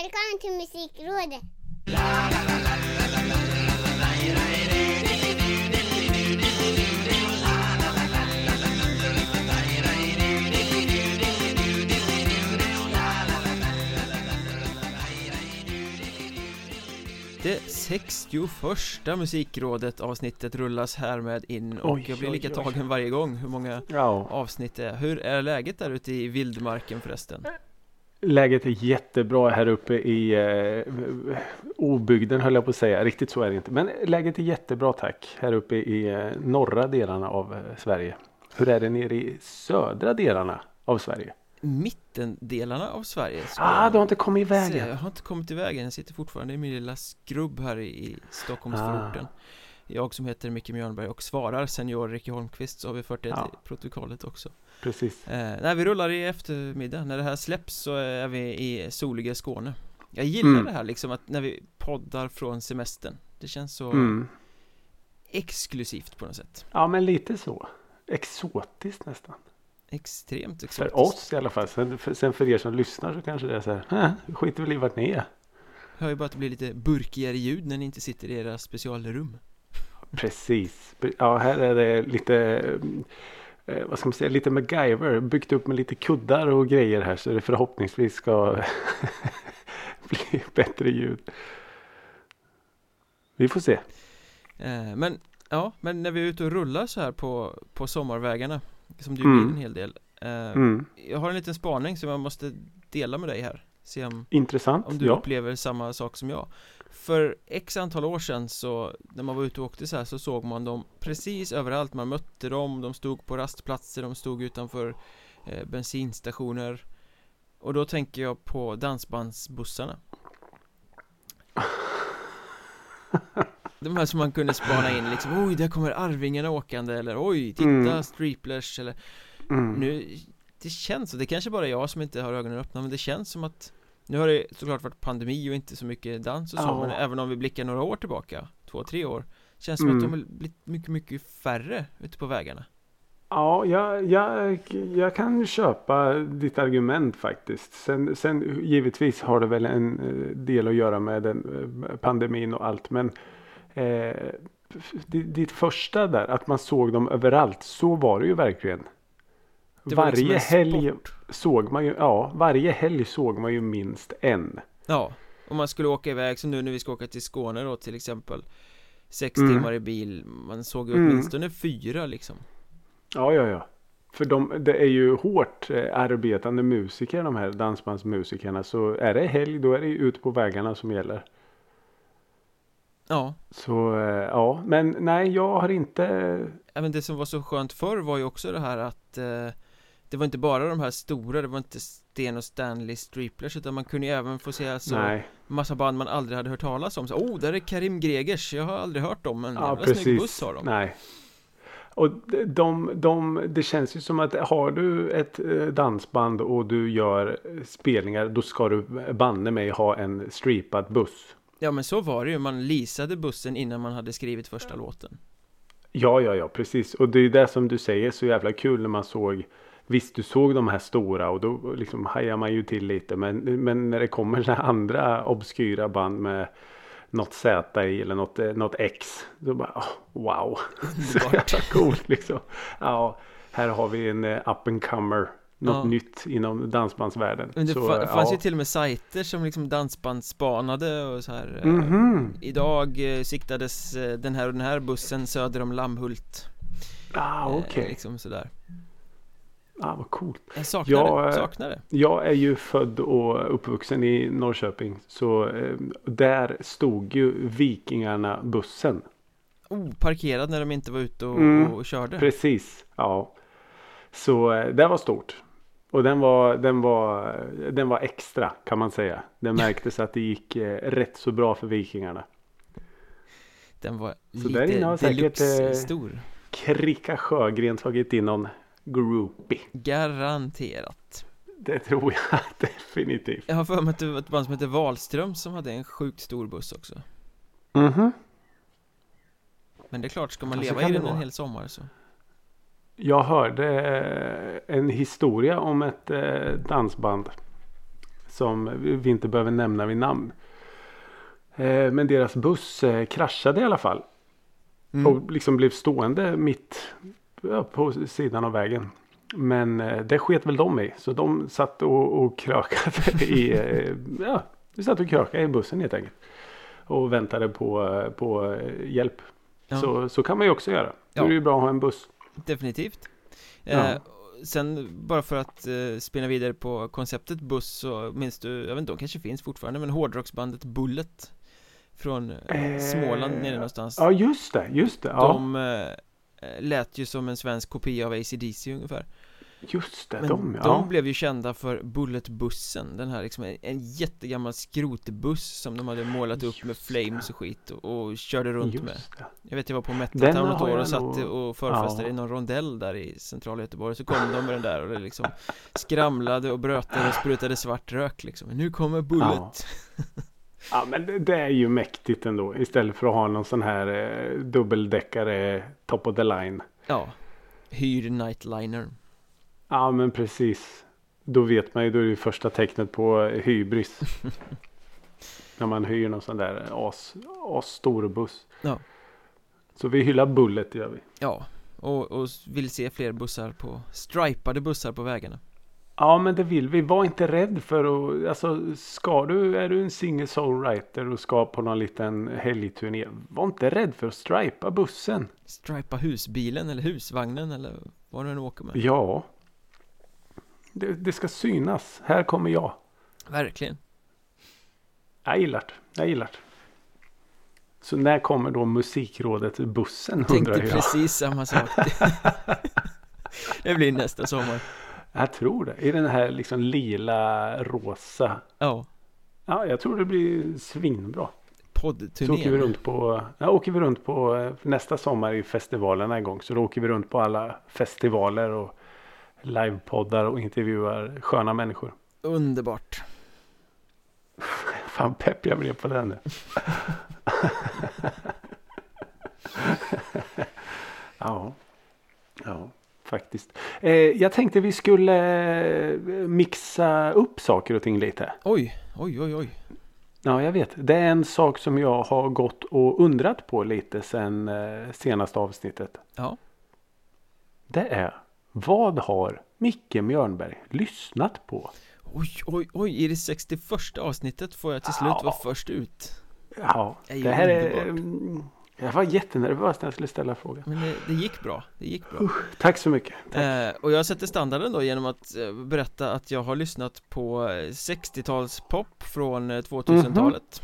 Välkommen till Musikrådet! Det 61 musikrådet avsnittet rullas härmed in och Oj, jag blir oj, lika oj. tagen varje gång hur många Ja, avsnitt det är Hur är läget där ute i vildmarken förresten? Läget är jättebra här uppe i eh, obygden höll jag på att säga. Riktigt så är det inte. Men läget är jättebra tack. Här uppe i eh, norra delarna av eh, Sverige. Hur är det nere i södra delarna av Sverige? Mittendelarna av Sverige Ah, du har inte kommit iväg än. Jag har inte kommit iväg än, jag sitter fortfarande i min lilla skrubb här i, i Stockholmsförorten Ah. Jag som heter Micke Mjörnberg och svarar senior Ricky Holmqvist så har vi fört det Ja. till protokollet också Precis. Eh, nej, vi rullar i eftermiddag. När det här släpps så är vi i soliga Skåne. Jag gillar Mm. det här liksom att när vi poddar från semestern. Det känns så Mm. exklusivt på något sätt. Ja, men lite så. Exotiskt nästan. Extremt exotiskt. För oss i alla fall. Sen för, sen för er som lyssnar så kanske det är så här. "Äh, vi skiter väl i vart ni är. Hör ju bara att det blir lite burkigare ljud när ni inte sitter i era specialrum. Precis. Ja, här är det lite, eh, vad ska man säga, lite MacGyver. Byggt upp med lite kuddar och grejer här så det förhoppningsvis ska bli bättre ljud. Vi får se. Eh, men ja, men när vi är ute och rullar så här på, på sommarvägarna. Som ju Mm. en hel del. Eh, Mm. Jag har en liten spaning som jag måste dela med dig här. Se om Intressant. Om du ja. upplever samma sak som jag För x antal år sedan så När man var ute och åkte så här så såg man dem precis överallt Man mötte dem, de stod på rastplatser, de stod utanför eh, bensinstationer Och då tänker jag på dansbandsbussarna De här som man kunde spana in liksom Oj, där kommer Arvingarna åkande eller oj, titta Mm. Streeplers eller Mm. nu, det känns så, det kanske bara är jag som inte har ögonen öppna men det känns som att Nu har det såklart varit pandemi och inte så mycket dans och så Ja. men även om vi blickar några år tillbaka Två, tre år Känns som Mm. att de har blivit mycket, mycket färre ute på vägarna Ja, jag, jag, jag kan köpa ditt argument faktiskt. Sen, sen givetvis har det väl en eh, del att göra med den eh, pandemin och allt. Men eh, di- ditt första där, att man såg dem överallt. Så var det ju verkligen. Det var varje liksom helg sport. såg man ju, ja, varje helg såg man ju minst en. Ja, om man skulle åka iväg som nu när vi ska åka till Skåne då till exempel Sex Mm. timmar i bil, man såg ju Mm. åtminstone fyra liksom Ja, ja, ja. För de, det är ju hårt eh, arbetande musiker, de här dansbandsmusikerna. Så är det helg, då är det ju ut på vägarna som gäller. Ja, Så eh, ja, men nej, jag har inte. Även det som var så skönt förr var ju också det här att eh, Det var inte bara de här stora, det var inte Sten och Stanley Striplers utan man kunde ju även få se alltså nej, Massa band man aldrig hade hört talas om så, Oh, där är Karim Gregers, jag har aldrig hört dem men ja jävla snygg buss precis. har de Nej. Och de, de, de, det känns ju som att har du ett eh, dansband och du gör eh, spelningar då ska du banne mig ha en stripad buss. Ja men så var det ju, man leasade bussen innan man hade skrivit första låten Ja, ja, ja, precis. Och det är det som du säger så jävla kul när man såg Visst, du såg de här stora och då liksom hajar man ju till lite. Men, men när det kommer så andra obskyra band med något Z i eller något, eh, något X. Då bara, oh, wow. Så jävla coolt liksom. Ja, här har vi en eh, up and comer. Något Ja. nytt inom dansbandsvärlden. Men det Så, fa- fanns ja. ju till och med sajter som liksom dansbandsspanade och så här eh, Mhm. Idag siktades den här och den här bussen söder om Lammhult Ah, okej. Liksom sådär Ah, vad coolt. Jag saknar Ja, det, eh, saknar det Jag är ju född och uppvuxen i Norrköping. Så eh, där stod ju Vikingarna bussen. Oh, parkerad när de inte var ute och, Mm, och körde Precis. Ja. Så eh, det var stort. Och den var, den var, den var extra kan man säga. Det märktes att det gick eh, rätt så bra för Vikingarna. Den var Så där inne har lite säkert, eh, stor Kricka Sjögren tagit in någon groupie. Garanterat Det tror jag definitivt. Jag har för mig att det var ett band som heter Wahlström som hade en sjukt stor buss också Mhm. Men det är klart, ska man Ja, så leva i den en hel sommar så Jag hörde eh, en historia om ett eh, dansband Som vi inte behöver nämna vid namn. Eh, men deras buss kraschade i alla fall. Mm. Och liksom blev stående mitt ja, på sidan av vägen. Men eh, det sket väl de i. Så de satt och, och krökade i, eh, ja, de satt och krökade i bussen helt enkelt. Och väntade på, eh, på hjälp. Ja. Så, så kan man ju också göra. Då Ja. är det ju bra att ha en buss. Definitivt Ja. eh, Sen bara för att eh, spinna vidare på konceptet buss så minns du, jag vet inte, de kanske finns fortfarande men hårdrocksbandet Bullet Från eh, Småland nere någonstans Ja just det, just det. Ja, De eh, lät ju som en svensk kopia av AC/DC ungefär just det. Men de, de, ja. blev ju kända för Bulletbussen Den här liksom en, jättegammal skrotbuss som de hade målat upp med flames och skit och, och körde runt just med det. Jag vet jag var på Metal något år och satt och förfestade Ja. i någon rondell där i centrala Göteborg Så kom de med den där och det liksom skramlade och brötade och sprutade svart rök liksom Nu kommer Bullet Ja men det, det är ju mäktigt ändå. Istället för att ha någon sån här eh, dubbeldäckare top of the line. Ja Hyr Nightliner Ja men precis. Då vet man ju, då är det första tecknet på eh, hybris. När man hyr någon sån där as, as stor buss. Ja. Så vi hyllar Bullet gör vi. Ja och, och vill se fler bussar på Stripade bussar på vägarna Ja men det vill vi. Var inte rädd för att, alltså ska du, är du en single songwriter och ska på någon liten helgturné. Var inte rädd för att stripa bussen. Stripa husbilen eller husvagnen eller vad du än åker med Ja. Det, det ska synas. Här kommer jag. Verkligen Jag gillar det. Jag gillar det. Så när kommer då musikrådet bussen Tänkte jag. precis samma sak Det blir nästa sommar Jag tror det. I den här liksom lila rosa. Ja Ja, jag tror det blir svinbra. Så åker vi runt på, ja, åker vi runt på eh, nästa sommar i festivalerna en gång. Så då åker vi runt på alla festivaler och livepoddar och intervjuar sköna människor. Underbart Fan pepp jag blev på den nu. ja. ja, faktiskt. Eh, jag tänkte vi skulle eh, mixa upp saker och ting lite. Oj, oj, oj, oj Ja, jag vet. Det är en sak som jag har gått och undrat på lite sen eh, senaste avsnittet. Ja Det är vad har Micke Mjörnberg lyssnat på? Oj, oj, oj, i det 61 avsnittet får jag till slut Ja. vara först ut Ja, Det är det här är... underbart. mm, Jag var jättenervös när jag skulle ställa frågan. Men det, det gick bra, det gick bra Tack så mycket. eh, Och jag sätter standarden då genom att eh, berätta att jag har lyssnat på eh, 60-talspop från eh, 2000-talet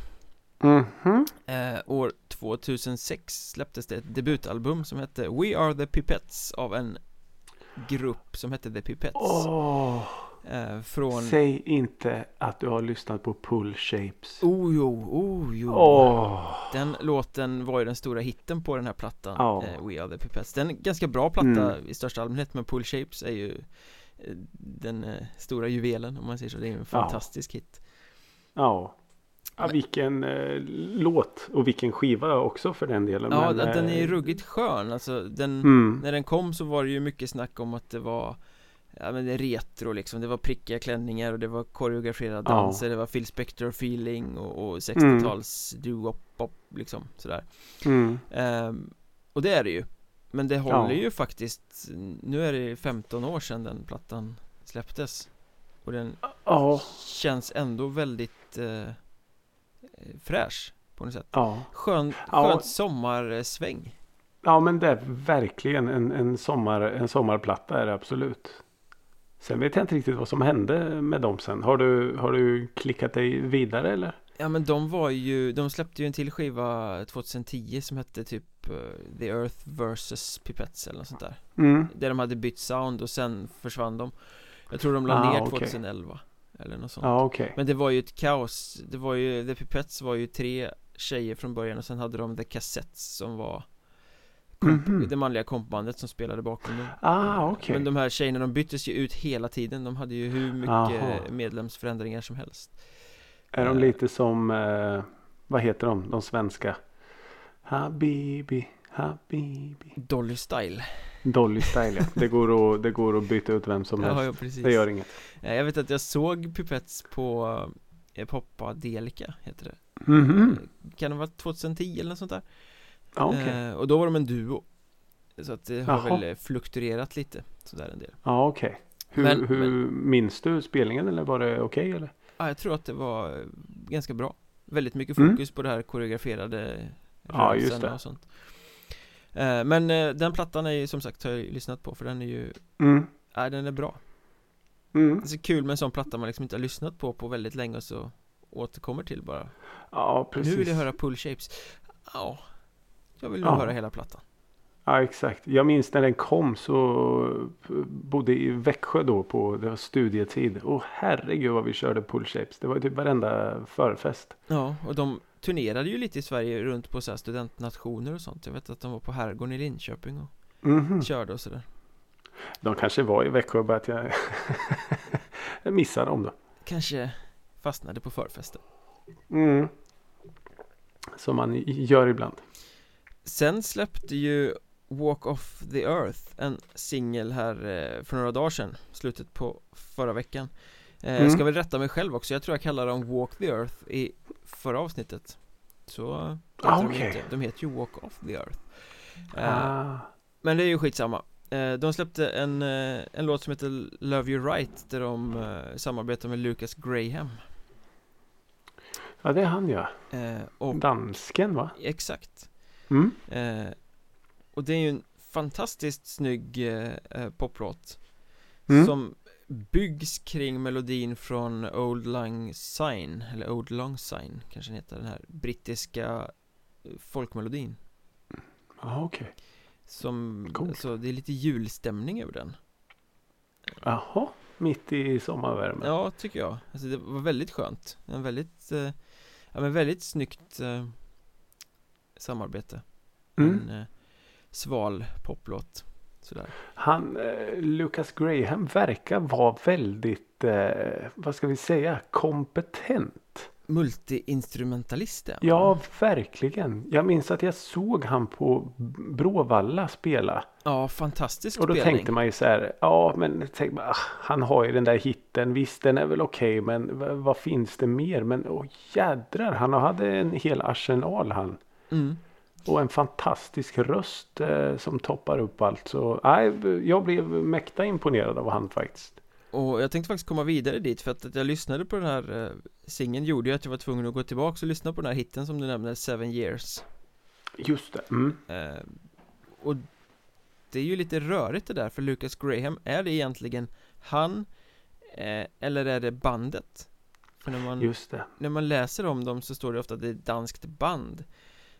Mhm. eh, År 2006 släpptes det ett debutalbum som hette We Are The Pipettes av en grupp som hette The Pipettes Åh, eh, Från säg inte att du har lyssnat på Pull Shapes. Oh jo, oh jo Åh, Den låten var ju den stora hitten på den här plattan Ja. eh, We Are The Pipettes Den är ganska bra platta Mm. i största allmänhet Men Pull Shapes är ju eh, Den eh, stora juvelen om man säger så Det är en fantastisk hit ja. ja vilken eh, låt och vilken skiva också för den delen. Ja, men, den den är ju eh, ruggigt skön alltså den Mm. När den kom så var det ju mycket snack om att det var Ja men retro liksom, det var prickiga klänningar och det var koreograferade Ja. danser, det var Phil Spector feeling och, och 60-tals doo-wop pop liksom sådär Mm. Ehm, och det är det ju Men det håller Ja. ju faktiskt Nu är det 15 år sedan den plattan släpptes Och den Ja, känns ändå väldigt eh, fräsch på något sätt ja. Skön, Ja. skönt sommarsväng Ja men det är verkligen en, en, sommar, en sommarplatta är det absolut. Sen vet jag inte riktigt vad som hände med dem sen. Har du, har du klickat dig vidare eller? Ja men de var ju, de släppte ju en till skiva 2010 som hette typ eh, The Earth vs Pipettes eller något sånt där Mm. Där de hade bytt sound och sen försvann de Jag tror de la Ah, ner okej. 2011 Eller något sånt Ja okej. Men det var ju ett kaos Det var ju, The Pipettes var ju tre tjejer från början och sen hade de The Cassettes som var komp- Mhm. Det manliga kompbandet som spelade bakom dem Ah okej. Men de här tjejerna de byttes ju ut hela tiden De hade ju hur mycket Aha. medlemsförändringar som helst Är de eh. lite som, eh, vad heter de, de svenska? Habibi, Habibi. Dolly Style Dolly Style ja. Det går att, det går att byta ut vem som Ja, helst. ja precis Det gör inget. Eh, Jag vet att jag såg Pipettes på eh, Poppadelica, heter det Mhm. Kan det vara 2010 eller något sånt där? Ja, okej. Eh, och då var de en duo Så att det har Jaha. väl eh, fluktuerat lite sådär en del Ja, okej. Hur, Men- hur minns du spelningen eller var det okej eller? Ja, jag tror att det var eh, ganska bra Väldigt mycket Mm. fokus på det här koreograferade Ja, just det. och sånt Men den plattan är ju som sagt har jag lyssnat på för den är ju, Mm. nej den är bra Mm. Det är så kul med en sån platta man liksom inte har lyssnat på på väldigt länge och så återkommer till bara Ja, precis. Nu vill jag höra Pull Shapes Ja Jag vill Ja. höra hela plattan Ja, exakt. Jag minns när den kom så bodde i Växjö då på det var studietid. Och herregud vad vi körde pull shapes. Det var typ varenda förfest. Ja, och de turnerade ju lite i Sverige runt på så här studentnationer och sånt Jag vet att de var på Herrgården i Linköping och Mhm. körde och sådär De kanske var i Växjö bara att jag, jag missade dem då. Kanske fastnade på förfesten Mm. Som man gör ibland. Sen släppte ju Walk Off the Earth En singel här eh, för några dagar sedan Slutet på förra veckan eh, Jag ska Mm. väl rätta mig själv också Jag tror jag kallade dem Walk the Earth i förra avsnittet Så Ah, de okej. inte De heter ju Walk Off the Earth eh, Ah. Men det är ju skitsamma Eh, De släppte en, en låt som heter Love You Right Där de samarbetar med Lucas Graham Ja, det är han ja. Och Dansken va? exakt Mm. Eh, och det är ju en fantastiskt snygg eh, eh, poplåt Mm. Som byggs kring melodin från Old Lang Syne Eller Old Long Syne kanske den heter Den här brittiska eh, folkmelodin Ja, okej. Som, Coolt. så det är lite julstämning över den Jaha. Mitt i sommarvärmen. Ja, tycker jag Alltså det var väldigt skönt En väldigt, eh, ja men väldigt snyggt eh, samarbete Mm. En eh, sval poplåt Sådär Han, eh, Lucas Graham verkar vara väldigt, eh, vad ska vi säga, kompetent. Multi-instrumentalist Ja, verkligen. Jag minns att jag såg han på Bråvalla spela. Ja, fantastisk Och då spelning tänkte man ju så här, ja men tänk, ah, han har ju den där hitten, visst den är väl okej men v- vad finns det mer? Men åh jädrar, han hade en hel arsenal han. Mm. Och en fantastisk röst eh, som toppar upp allt. Så nej, jag blev mäkta imponerad av han faktiskt. Och jag tänkte faktiskt komma vidare dit för att, att jag lyssnade på den här eh, singeln gjorde ju att jag var tvungen att gå tillbaka och lyssna på den här hitten som du nämnde, Seven Years Just det. Mm. eh, Och det är ju lite rörigt det där för Lucas Graham, är det egentligen han eh, eller är det bandet? För när man, Just det. när man läser om dem så står det ofta att det är ett danskt band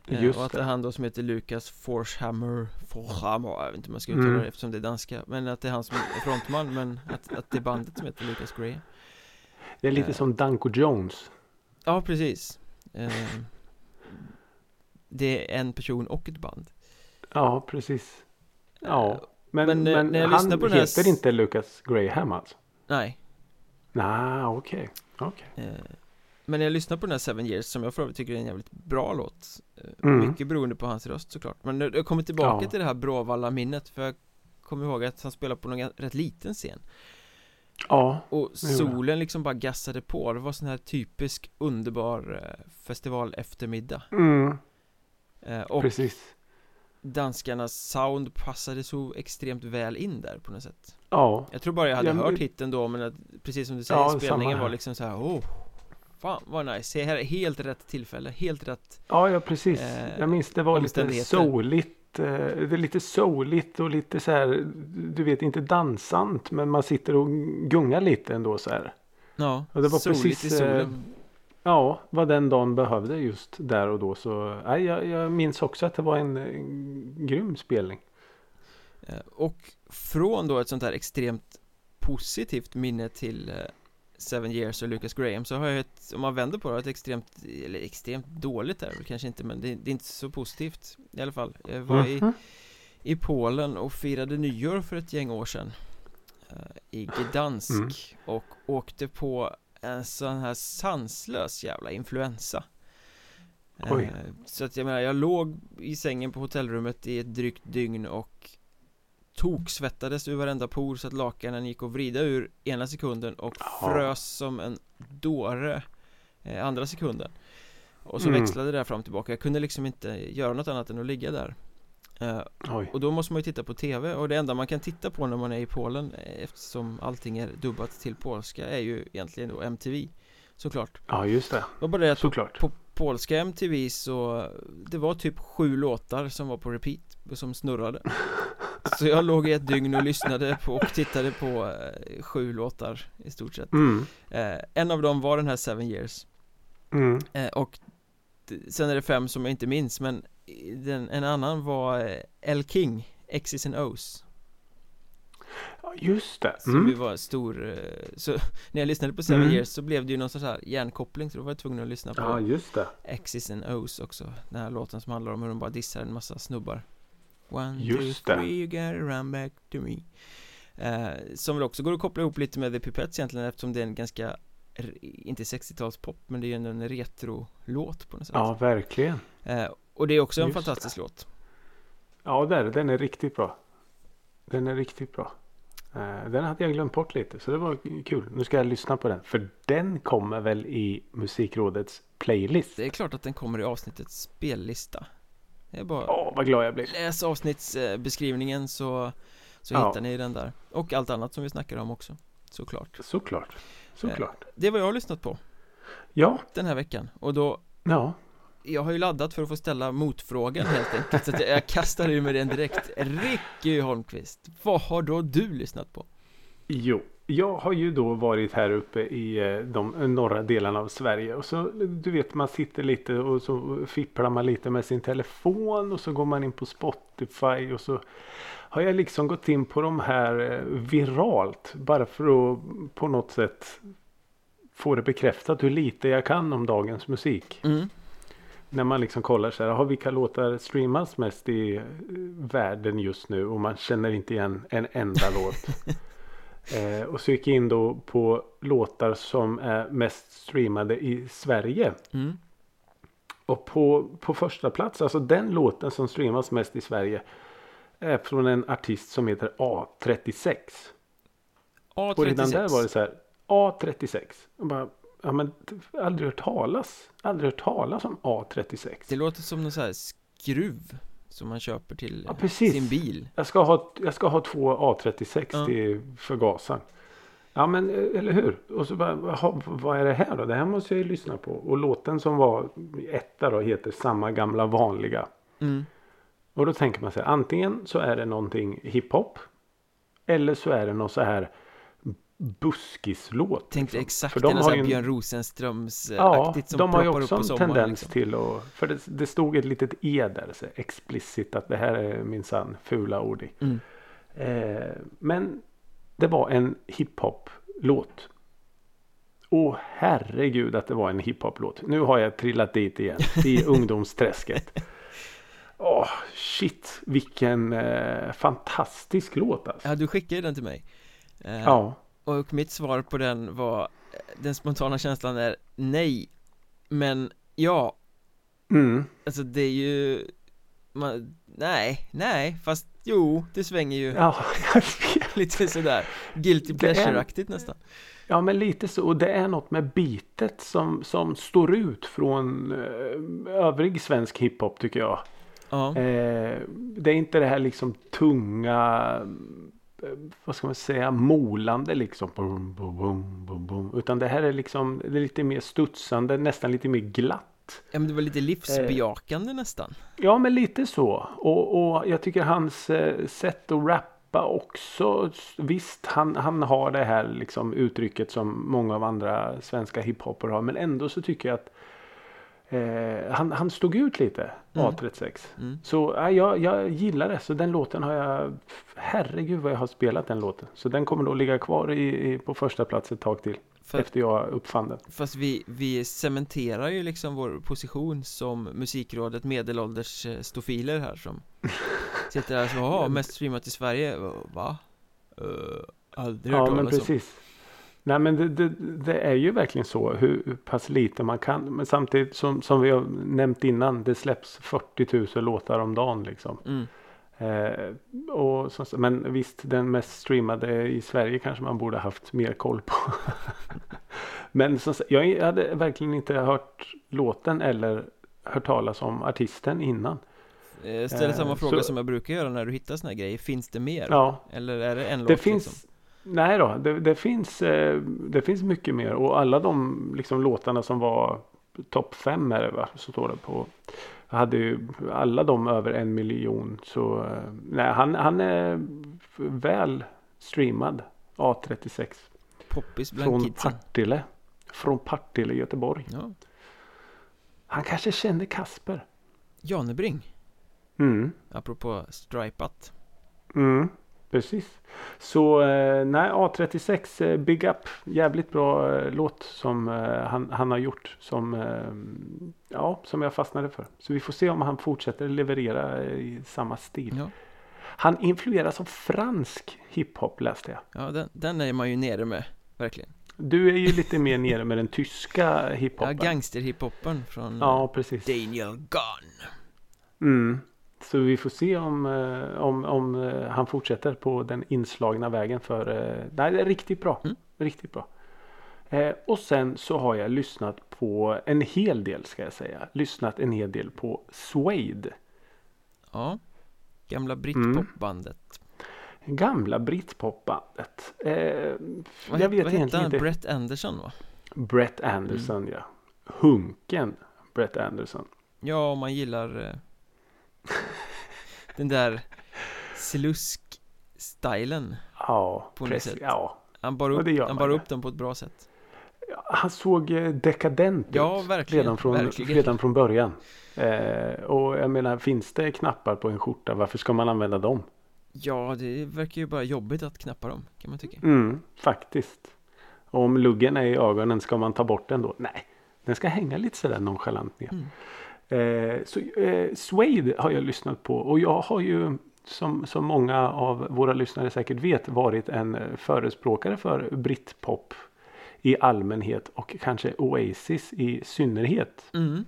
Just och att det är han då som heter Lukas Forshammer Forshammer, jag vet inte hur man ska uttala Mm. det eftersom det är danska Men att det är han som är frontman men att, att det är bandet som heter Lucas Graham Det är lite Eh. som Danko Jones. Ja precis eh, Det är en person och ett band Ja, precis. Ja. Eh, Men, men, men, eh, när jag han på den här heter inte Lucas Graham alltså? Nej Nej, okej. Okej. eh, Men när jag lyssnar på den här Seven Years som jag för övrigt tycker är en jävligt bra låt eh, Mm. Mycket beroende på hans röst såklart Men jag kommer tillbaka Ja. till det här Bråvalla-minnet För jag kommer ihåg att han spelar på någon rätt liten scen. Ja, Och solen liksom bara gassade på Det var sån här typisk underbar eh, festival eftermiddag mm, eh, Och precis. danskarnas sound passade så extremt väl in där på något sätt. Ja, Jag tror bara jag hade Ja, men- hört hitten då men att, precis som du säger, Ja, spelningen var liksom så här, oh Fan vad nice, här är helt rätt tillfälle, helt rätt ja, ja precis. Eh, jag minns det var lite souligt. eh, Det är lite souligt och lite så här, du vet inte dansant men man sitter och gungar lite ändå så här. Ja, Och det var soligt precis, i solen Ja, vad den dagen behövde just där och då så. Nej, jag, jag minns också att det var en, en grym spelning. Eh, Och från då ett sånt här extremt positivt minne till eh, Seven Years och Lucas Graham så har jag ett, om man vänder på det, ett extremt, eller extremt dåligt är kanske inte men det, det är inte så positivt i alla fall Jag var i, Mhm. i Polen och firade nyår för ett gäng år sedan eh, I Gdansk Mm. och åkte på en sån här sanslös jävla influensa. Eh, Så att jag menar, jag låg i sängen på hotellrummet i ett drygt dygn och toksvettades ur varenda por så att lakanen gick att vrida ur ena sekunden och Ja. frös som en dåre eh, andra sekunden och så Mm. växlade det där fram och tillbaka Jag kunde liksom inte göra något annat än att ligga där eh. Och då måste man ju titta på TV och det enda man kan titta på när man är i Polen eh, Eftersom allting är dubbat till polska är ju egentligen då MTV Såklart Ja, just det. Var bara det att på, Såklart. på polska MTV så Det var typ sju låtar som var på repeat och som snurrade Så jag låg i ett dygn och lyssnade på och tittade på eh, sju låtar i stort sett Mm. eh, En av dem var den här Seven Years Mm. eh, Och sen är det fem som jag inte minns men den, en annan var eh, El King X's and O's just det. Som ju Mm. var stor eh, Så när jag lyssnade på Seven Mm. Years så blev det ju någon sorts här hjärnkoppling Så då var jag tvungen att lyssna på Ja, just det. X's and O's också Den här låten som handlar om hur de bara dissar en massa snubbar One, Just two, det. three, you gotta run back to me eh, Som väl också går att koppla ihop lite med The Pipettes egentligen eftersom det är en ganska Inte 60-talspop men det är ju en retro-låt på något sätt Ja, verkligen. eh, Och det är också en Just fantastisk låt Ja, där, den är riktigt bra. Den är riktigt bra. Eh, Den hade jag glömt bort lite så det var kul. Nu ska jag lyssna på den. För den kommer väl i Musikrådets playlist. Det är klart att den kommer i avsnittets spellista Det är bara Åh, vad glad jag blir. Läs avsnittsbeskrivningen så, så Ja. hittar ni den där Och allt annat som vi snackar om också Såklart Såklart. Såklart. Det är vad jag har lyssnat på Ja, den här veckan Och då ja. Jag har ju laddat för att få ställa motfrågan helt enkelt Så att jag, jag kastar ur mig den direkt Ricky Holmqvist Vad har då du lyssnat på? Jo, jag har ju då varit här uppe i eh, de norra delarna av Sverige och så du vet man sitter lite och så fipplar man lite med sin telefon och så går man in på Spotify och så har jag liksom gått in på de här eh, viralt bara för att på något sätt få det bekräftat hur lite jag kan om dagens musik. Mm. När man liksom kollar så här, har vilka låtar streamas mest i eh, världen just nu och man känner inte igen en enda låt. Eh, och så gick jag in då på låtar som är mest streamade i Sverige. Mm. Och på, på första plats, alltså den låten som streamas mest i Sverige är från en artist som heter A36. A36 Och redan där var det så här, A36. Och bara, ja men aldrig hört talas, aldrig hört talas om A36. Det låter som någon sån här skruv Som man köper till Ja, precis. sin bil Jag ska ha, jag ska ha två A36 Ja. till förgasaren. Ja men eh, eller hur? Och så bara, vad är det här då? Det här måste jag ju lyssna på. Och låten som var etta då heter Samma gamla vanliga. mm. Och då tänker man sig antingen så är det någonting hiphop. Eller så är det någon så här buskislåt. Tänkte liksom. exakt För de har ju en- Björn Rosenströms eh, Ja, aktigt som de har ju också en sommaren tendens liksom. till att, för det, det stod ett litet e där, så explicit att det här är minsann fula ord i. Mm. Eh, men det var en hiphop-låt. Åh herregud att det var en hiphop-låt. Nu har jag trillat dit igen. I ungdomsträsket. Åh shit vilken eh, fantastisk låt alltså. Ja, du skickade den till mig eh, Ja. Och mitt svar på den var eh, Den spontana känslan är nej Men ja Mm. Alltså det är ju man, Nej, nej, fast jo, det svänger ju Ja, jag vet. lite sådär Guilty pleasure-aktigt nästan Ja men lite så. Och det är något med bitet som, som står ut från eh, övrig svensk hiphop tycker jag. Ja, Eh, det är inte det här liksom tunga, vad ska man säga, molande liksom. Boom, boom, boom, boom. Utan det här är liksom det är lite mer studsande, nästan lite mer glatt. ja men det var lite livsbejakande nästan Ja men lite så. Och, och jag tycker hans eh, sätt att rappa också. Visst han, han har det här liksom uttrycket som många av andra svenska hiphopper har. Men ändå så tycker jag att eh, han, han stod ut lite. Mm. A36. mm. Så ja, jag, jag gillar det. Så den låten har jag. Herregud vad jag har spelat den låten. Så den kommer då ligga kvar i, i, på första plats ett tag till. För, Efter jag uppfann den. Fast vi, vi cementerar ju liksom vår position som musikrådet medelålders eh, stofiler här som Sitter här och så, mest streamat i Sverige, va? Uh, aldrig hört Ja men talas om precis. Nej men det, det, det är ju verkligen så hur, pass lite man kan. Men samtidigt som, som vi har nämnt innan. Det släpps 40 000 låtar om dagen liksom. mm. Eh, och så, men visst, den mest streamade i Sverige kanske man borde haft mer koll på. men som, jag hade verkligen inte hört låten eller hört talas om artisten innan. Eh, samma Eh, fråga så- som jag brukar göra när du hittar såna här grejer Finns det mer? Ja, Eller är det en låt det finns liksom? Nej då, det, det, finns, eh, det finns mycket mer och alla de liksom, låtarna som var topp fem är det va? Så står det på. Hade ju alla de över en miljon så eh, nej, han, han är väl streamad A36 Poppis bland från kidsen Partille. Från Partille Göteborg. Ja, Han kanske kände Kasper. Janebring Mm. Apropå stripat Mm, precis. Så eh, nej, A36 eh, Big Up. Jävligt bra eh, låt som han, han har gjort. Som, ja, som jag fastnade för. Så vi får se om han fortsätter leverera i samma stil. Ja, Han influeras av fransk hiphop läste jag. ja den, den är man ju nere med Verkligen Du är ju lite mer nere med den tyska Ja, hiphopen. gangsterhiphopen från Ja, precis. Daniel Gunn Mm. Så vi får se om, eh, om, om eh, han fortsätter på den inslagna vägen för eh, nej, det är riktigt bra. Mm. Riktigt bra. Eh, och sen så har jag lyssnat på en hel del ska jag säga. Lyssnat en hel del på Suede. Ja Gamla Mm. britpopbandet Gamla britpopbandet. Eh, Vad, jag vet vad hette han? inte. Brett Anderson va? Brett Anderson ja. Hunken Brett Anderson. Ja, om man gillar Den där Slusk-stilen Ja, På precis. sätt. Ja. Han bar upp, han bar upp dem på ett bra sätt Han såg eh, dekadent Ja, ut. Redan från, verkligen. redan från början. Eh, och jag menar, finns det knappar på en skjorta, varför ska man använda dem? Ja, det verkar ju bara jobbigt att knappa dem Kan man tycka Mm, faktiskt. Och om luggen är i ögonen, ska man ta bort den då? Nej, den ska hänga lite sådär nonchalant ner. Mm. Eh, så eh, Suede har jag lyssnat på och jag har ju som, som många av våra lyssnare säkert vet varit en eh, förespråkare för britpop i allmänhet och kanske Oasis i synnerhet. mm.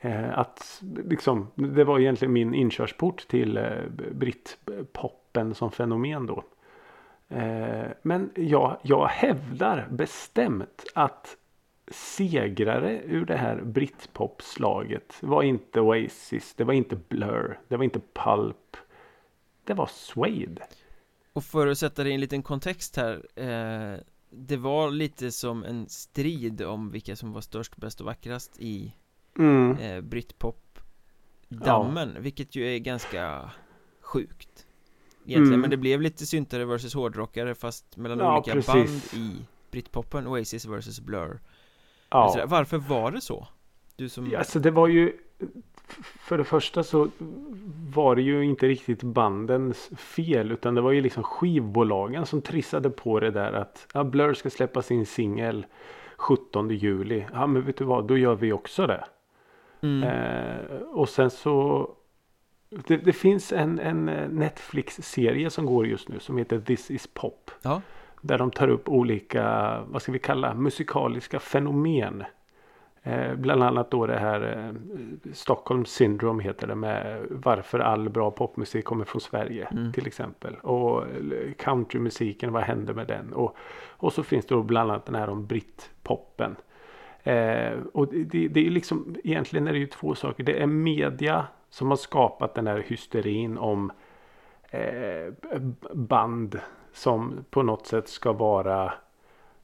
Eh, att liksom, det var egentligen min inkörsport till eh, britpoppen som fenomen då. Eh, men jag, jag hävdar bestämt att segrare ur det här britpopslaget var inte Oasis, det var inte Blur, det var inte Pulp. Det var Suede. Och för att sätta det i en liten kontext här eh, Det var lite som en strid om vilka som var störst, bäst och vackrast i Mm. eh, Britpop-dammen Vilket ju är ganska sjukt Egentligen, Mm. men det blev lite syntare versus hårdrockare fast mellan Ja, olika precis. band i Britpopen, Oasis versus Blur Ja. Varför var det så? Du som Ja, alltså det var ju För det första så var det ju inte riktigt bandens fel utan det var ju liksom skivbolagen som trissade på det där att ja, Blur ska släppa sin singel 17 juli. Ja men vet du vad, då gör vi också det. mm, Eh, och sen så det, det finns en, en eh, Netflix-serie som går just nu som heter This is Pop. Ja, Där de tar upp olika, vad ska vi kalla, musikaliska fenomen. Eh, bland annat då det här eh, Stockholm syndrome heter det med varför all bra popmusik kommer från Sverige Mm. till exempel. Och eh, countrymusiken, vad händer med den? Och, och så finns det då bland annat den här om britpoppen. Eh, och det, det, är liksom, egentligen är det ju två saker. Det är media som har skapat den här hysterin om eh, band som på något sätt ska vara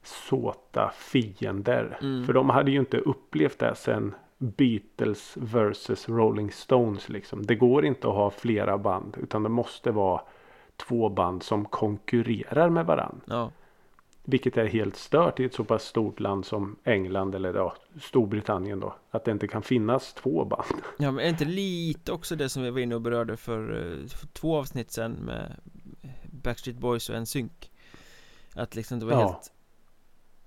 såta fiender. Mm. För de hade ju inte upplevt det sen Beatles versus Rolling Stones liksom. Det går inte att ha flera band utan det måste vara två band som konkurrerar med varandra. ja, Vilket är helt stört i ett så pass stort land som England eller ja, Storbritannien då. Att det inte kan finnas två band. ja men är inte lite också det som vi var inne och berörde för, eh, för två avsnitt sen med Backstreet Boys och en synk Att liksom det var Ja. helt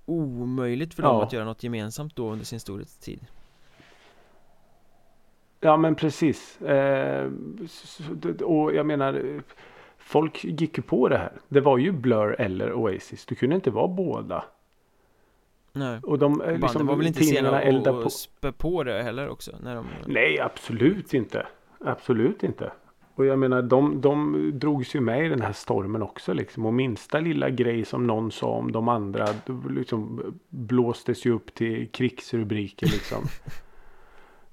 omöjligt för dem Ja. att göra något gemensamt då under sin storhetstid Ja men precis. Eh, och jag menar Folk gick ju på det här. Det var ju Blur eller Oasis. Du kunde inte vara båda. Nej, Och de eh, banden liksom, var väl inte sena att på. spä på det heller också när de Nej absolut inte. Absolut inte. Och jag menar de, de drogs ju med i den här stormen också liksom. Och minsta lilla grej som någon sa om de andra liksom blåstes ju upp till krigsrubriker liksom.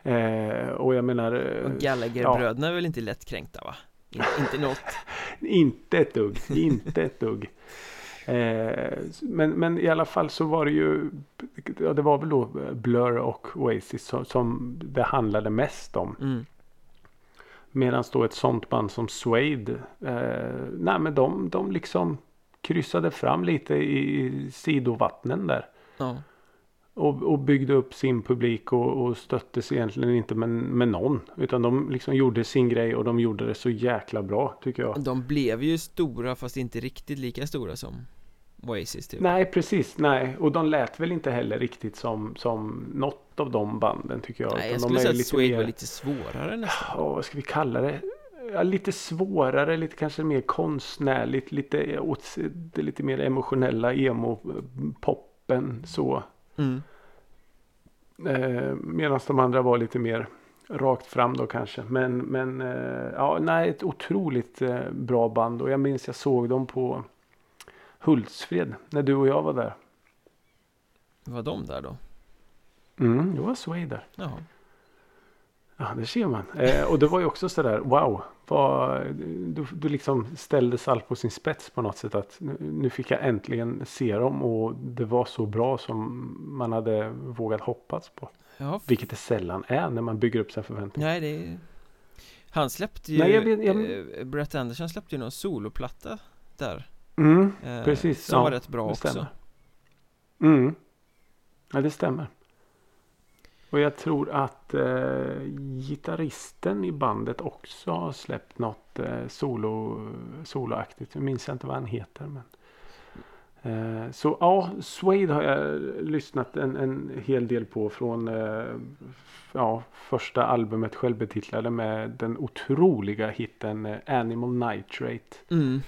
eh, och jag menar. eh, Och Gallagher-bröderna är väl inte lättkränkta va? In, inte något Inte ett dugg, inte ett dugg. Eh, men, men i alla fall så var det ju, ja, det var väl då Blur och Oasis som, som det handlade mest om. mm. Medan då ett sånt band som Suede, eh, nej men de, de liksom kryssade fram lite i sidovattnen där. Ja, Och, och byggde upp sin publik och, och stöttes egentligen inte med, med någon. Utan de liksom gjorde sin grej och de gjorde det så jäkla bra tycker jag. de blev ju stora fast inte riktigt lika stora som Oasis typ Nej precis, nej. Och de lät väl inte heller riktigt som, som något av de banden tycker jag. Nej, jag de skulle är säga att Suede mer- var lite svårare nästan Ja, vad ska vi kalla det? Ja, lite svårare, lite kanske mer konstnärligt, lite åt det lite mer emotionella emo-poppen så. mm. Eh, Medan de andra var lite mer rakt fram då kanske. Men, men eh, ja, nej, ett otroligt eh, bra band och jag minns jag såg dem på Hultsfred när du och jag var där. Var de där då? Mm, det var Sway där. Jaha Ja, det ser man. Eh, och det var ju också sådär, wow. Vad, du, du liksom ställdes allt på sin spets på något sätt. Att nu, nu fick jag äntligen se dem och det var så bra som man hade vågat hoppas på. Ja, Vilket det sällan är när man bygger upp sina förväntningar. nej det är... Han släppte ju, Nej, jag vet- jag- eh, Brett Anderson släppte ju någon soloplatta där Mm, eh, precis. Som ja, var rätt bra det också stämmer. Mm. Ja, det stämmer. Och jag tror att eh, gitarristen i bandet också har släppt något eh, solo, soloaktigt. Jag minns inte vad han heter. Men, eh, så ja, Suede har jag lyssnat en, en hel del på från eh, ja, första albumet självbetitlade med den otroliga hitten eh, Animal Nitrate. mm.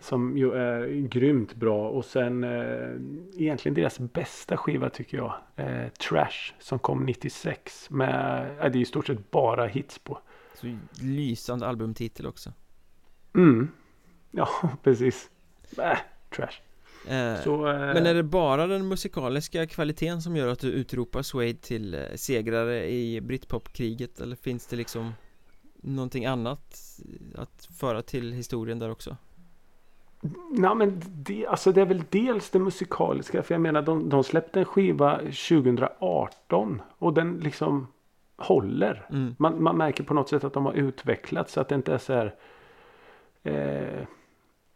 Som ju är grymt bra och sen eh, egentligen deras bästa skiva tycker jag. Eh, Trash som kom 96 med, eh, det är i stort sett bara hits på. Så lysande albumtitel också Mm. Ja, precis. Äh, trash. eh, Så, eh, Men är det bara den musikaliska kvaliteten som gör att du utropar Suede till eh, segrare i Britpop-kriget eller finns det liksom någonting annat att föra till historien där också? Nej, men det, alltså det är väl dels det musikaliska. För jag menar de, de släppte en skiva 2018 och den liksom håller. Mm. Man, man märker på något sätt att de har utvecklats så att det inte är så här. Eh,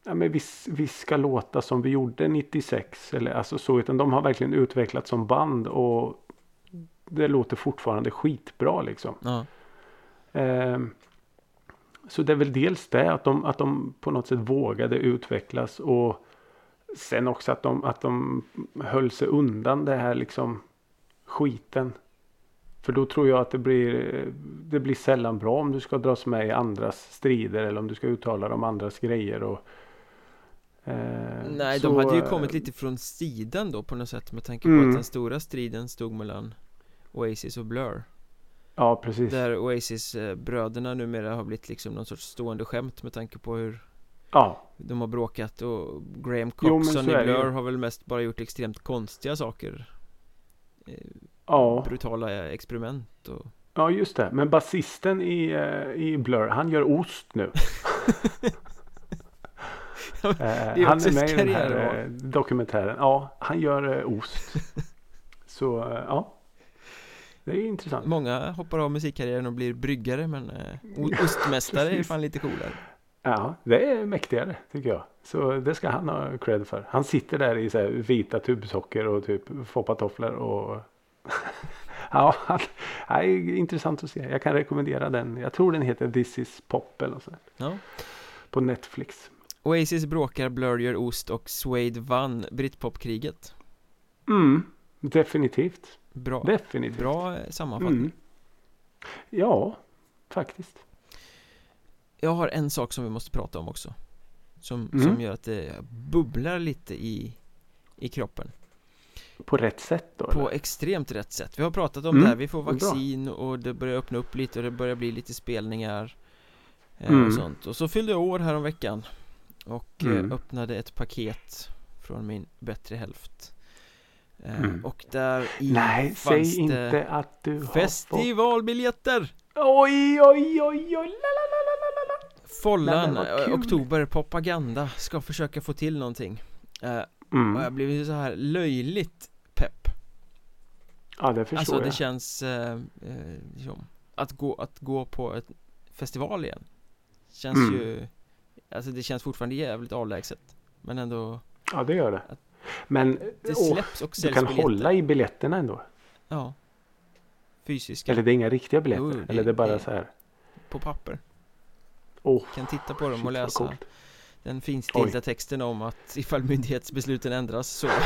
ja, men vi, vi ska låta som vi gjorde 96 eller alltså så. Utan de har verkligen utvecklats som band och det låter fortfarande skitbra liksom. Ja, Ehm, så det är väl dels det att de, att de på något sätt vågade utvecklas och sen också att de, att de höll sig undan det här liksom skiten. För då tror jag att det blir, det blir sällan bra om du ska dras med i andras strider eller om du ska uttala de andras grejer. Och, eh, Nej, så, de hade ju eh, kommit lite från sidan då på något sätt med tanke på Mm. att den stora striden stod mellan Oasis och Blur Ja, precis. Där Oasis-bröderna numera har blivit liksom någon sorts stående skämt med tanke på hur Ja, de har bråkat och Graham Coxon i. Blur har väl mest bara gjort extremt konstiga saker eh, ja. Brutala experiment och Ja just det. Men basisten i, eh, i Blur han gör ost nu. Eh, är han är med i den här dokumentären. Ja, han gör ost. Så ja. Det är intressant. Många hoppar av musikkarriären och blir bryggare men eh, ostmästare är fan lite coolare Ja, det är mäktigare tycker jag. Så det ska han ha cred för. Han sitter där i så vita tubsocker och typ foppatofflor och Ja, det är intressant att se. Jag kan rekommendera den. Jag tror den heter This is pop eller så. Ja På Netflix. Oasis bråkar, Blur gör ost och Suede vann Britpop-kriget Mm, definitivt. Bra, Definitivt. bra eh, sammanfattning Mm. Ja, faktiskt. Jag har en sak som vi måste prata om också Som, Mm. som gör att det bubblar lite i, i kroppen På rätt sätt då? På eller? extremt rätt sätt Vi har pratat om Mm, det här, vi får bra. vaccin och det börjar öppna upp lite och det börjar bli lite spelningar eh, Mm. Och sånt Och så fyllde jag år här om veckan Och eh, Mm. öppnade ett paket Från min bättre hälft Mm. Och där i Nej, fanns säg det inte att du har fått... Festivalbiljetter! Oj, oj, oj, oj, la, la, la, la, la, la, la. Follan, eh, oktober, propaganda Ska försöka få till någonting eh, Och jag Mm. blev ju så här löjligt pepp Ja, det förstår Alltså det jag. känns eh, eh, liksom, att, gå, att gå på ett festival igen Känns Mm. ju Alltså det känns fortfarande jävligt avlägset Men ändå Ja, det gör det. Men Det släpps och du kan biljetter hålla i biljetterna ändå. Ja Fysiska Eller det är inga riktiga biljetter. Jo, det- Eller det är bara det- så här. på papper Åh, Kan titta på dem och läsa. Den finstilta texten om att ifall myndighetsbesluten ändras så